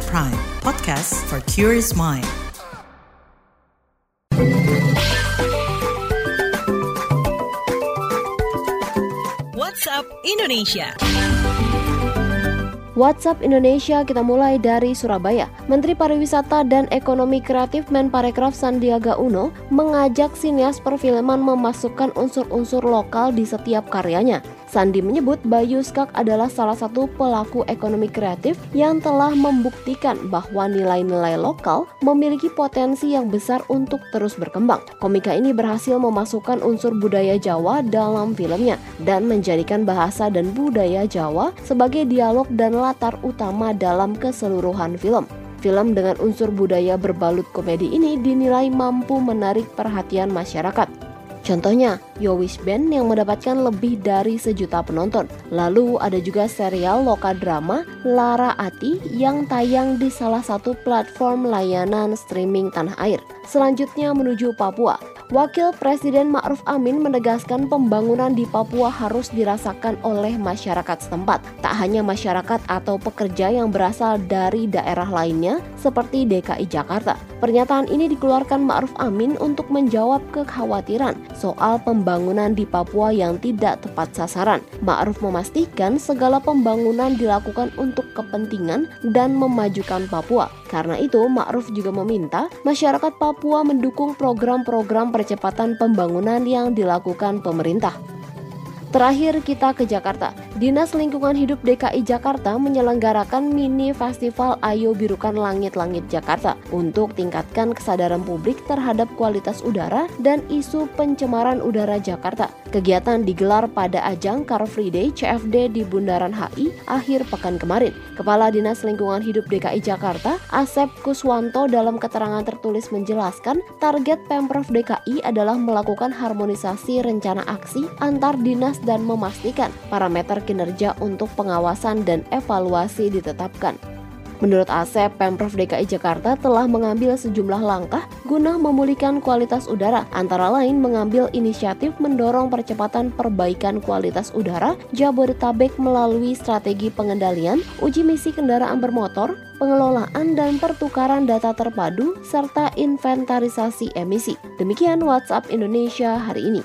at Prime, podcast for curious mind. WhatsApp Indonesia. WhatsApp Indonesia kita mulai dari Surabaya. Menteri Pariwisata dan Ekonomi Kreatif Menparekraf Sandiaga Uno mengajak sinias perfilman memasukkan unsur-unsur lokal di setiap karyanya. Sandi menyebut Bayu Skak adalah salah satu pelaku ekonomi kreatif yang telah membuktikan bahwa nilai-nilai lokal memiliki potensi yang besar untuk terus berkembang. Komika ini berhasil memasukkan unsur budaya Jawa dalam filmnya dan menjadikan bahasa dan budaya Jawa sebagai dialog dan latar utama dalam keseluruhan film. Film dengan unsur budaya berbalut komedi ini dinilai mampu menarik perhatian masyarakat. Contohnya, Yowis Band yang mendapatkan lebih dari sejuta penonton. Lalu ada juga serial lokal drama Lara Ati yang tayang di salah satu platform layanan streaming tanah air. Selanjutnya menuju Papua. Wakil Presiden Ma'ruf Amin menegaskan pembangunan di Papua harus dirasakan oleh masyarakat setempat, tak hanya masyarakat atau pekerja yang berasal dari daerah lainnya seperti DKI Jakarta. Pernyataan ini dikeluarkan Ma'ruf Amin untuk menjawab kekhawatiran soal pembangunan di Papua yang tidak tepat sasaran. Ma'ruf memastikan segala pembangunan dilakukan untuk kepentingan dan memajukan Papua. Karena itu, Ma'ruf juga meminta masyarakat Papua mendukung program-program percepatan pembangunan yang dilakukan pemerintah. Terakhir kita ke Jakarta. Dinas Lingkungan Hidup DKI Jakarta menyelenggarakan mini festival Ayo Birukan Langit-Langit Jakarta untuk tingkatkan kesadaran publik terhadap kualitas udara dan isu pencemaran udara Jakarta. Kegiatan digelar pada ajang Car Free Day CFD di Bundaran HI akhir pekan kemarin. Kepala Dinas Lingkungan Hidup DKI Jakarta, Asep Kuswanto dalam keterangan tertulis menjelaskan target Pemprov DKI adalah melakukan harmonisasi rencana aksi antar dinas dan memastikan parameter kinerja untuk pengawasan dan evaluasi ditetapkan. Menurut Asep, Pemprov DKI Jakarta telah mengambil sejumlah langkah guna memulihkan kualitas udara, antara lain mengambil inisiatif mendorong percepatan perbaikan kualitas udara Jabodetabek melalui strategi pengendalian, uji misi kendaraan bermotor, pengelolaan dan pertukaran data terpadu, serta inventarisasi emisi. Demikian WhatsApp Indonesia hari ini.